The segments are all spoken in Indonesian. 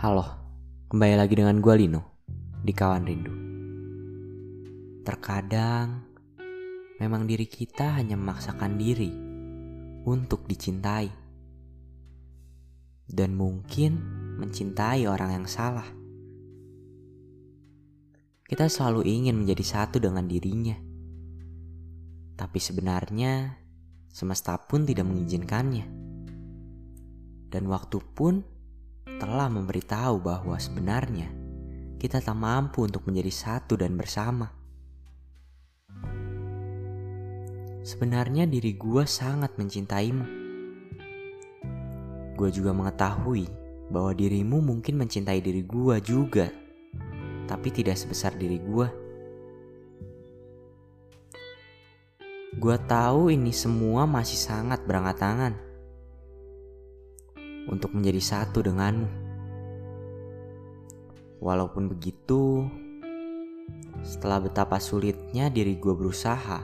Kembali lagi dengan gue Lino di Kawan Rindu. Terkadang memang diri kita hanya memaksakan diri untuk dicintai. Dan mungkin mencintai orang yang salah. Kita selalu ingin menjadi satu dengan dirinya. Tapi sebenarnya semesta pun tidak mengizinkannya. Dan waktu pun telah memberitahu bahwa sebenarnya kita tak mampu untuk menjadi satu dan bersama. Sebenarnya diri gue sangat mencintaimu. Gue juga mengetahui bahwa dirimu mungkin mencintai diri gue juga, tapi tidak sebesar diri gue. Gue tahu ini semua masih sangat berangkat tangan untuk menjadi satu denganmu. Walaupun begitu, setelah betapa sulitnya diri gue berusaha,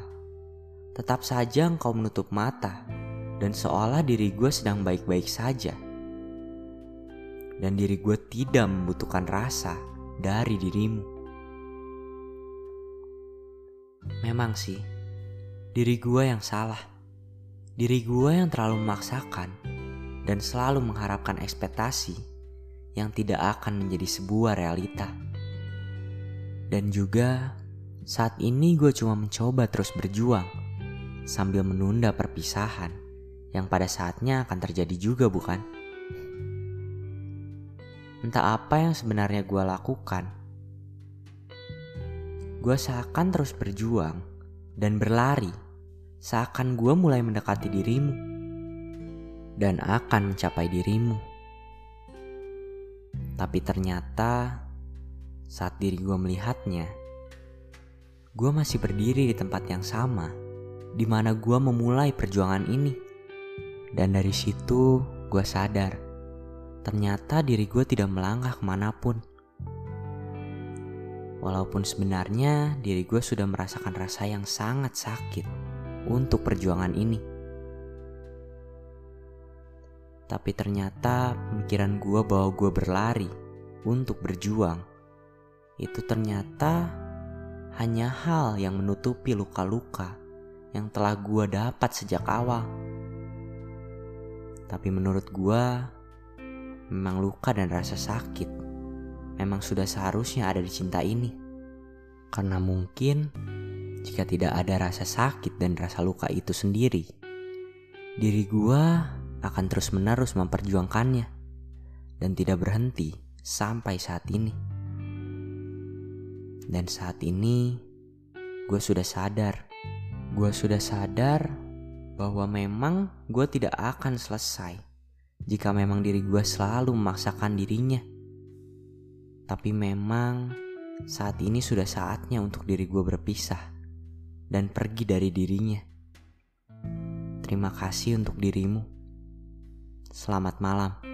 tetap saja engkau menutup mata dan seolah diri gue sedang baik-baik saja. Dan diri gue tidak membutuhkan rasa dari dirimu. Memang sih, diri gue yang salah. Diri gue yang terlalu memaksakan dan selalu mengharapkan ekspektasi yang tidak akan menjadi sebuah realita. Dan juga saat ini gue cuma mencoba terus berjuang sambil menunda perpisahan yang pada saatnya akan terjadi juga bukan? Entah apa yang sebenarnya gue lakukan. Gue seakan terus berjuang dan berlari seakan gue mulai mendekati dirimu dan akan mencapai dirimu. Tapi ternyata saat diri gue melihatnya, gue masih berdiri di tempat yang sama di mana gue memulai perjuangan ini. Dan dari situ gue sadar, ternyata diri gue tidak melangkah ke mana pun. Walaupun sebenarnya diri gue sudah merasakan rasa yang sangat sakit untuk perjuangan ini. Tapi ternyata pemikiran gue bahwa gue berlari untuk berjuang itu ternyata hanya hal yang menutupi luka-luka yang telah gue dapat sejak awal. Tapi menurut gue, memang luka dan rasa sakit memang sudah seharusnya ada di cinta ini. Karena mungkin jika tidak ada rasa sakit dan rasa luka itu sendiri, diri gue akan terus-menerus memperjuangkannya dan tidak berhenti sampai saat ini. Dan saat ini, gue sudah sadar, gue sudah sadar bahwa memang gue tidak akan selesai jika memang diri gue selalu memaksakan dirinya. Tapi memang saat ini sudah saatnya untuk diri gue berpisah dan pergi dari dirinya. Terima kasih untuk dirimu. Selamat malam.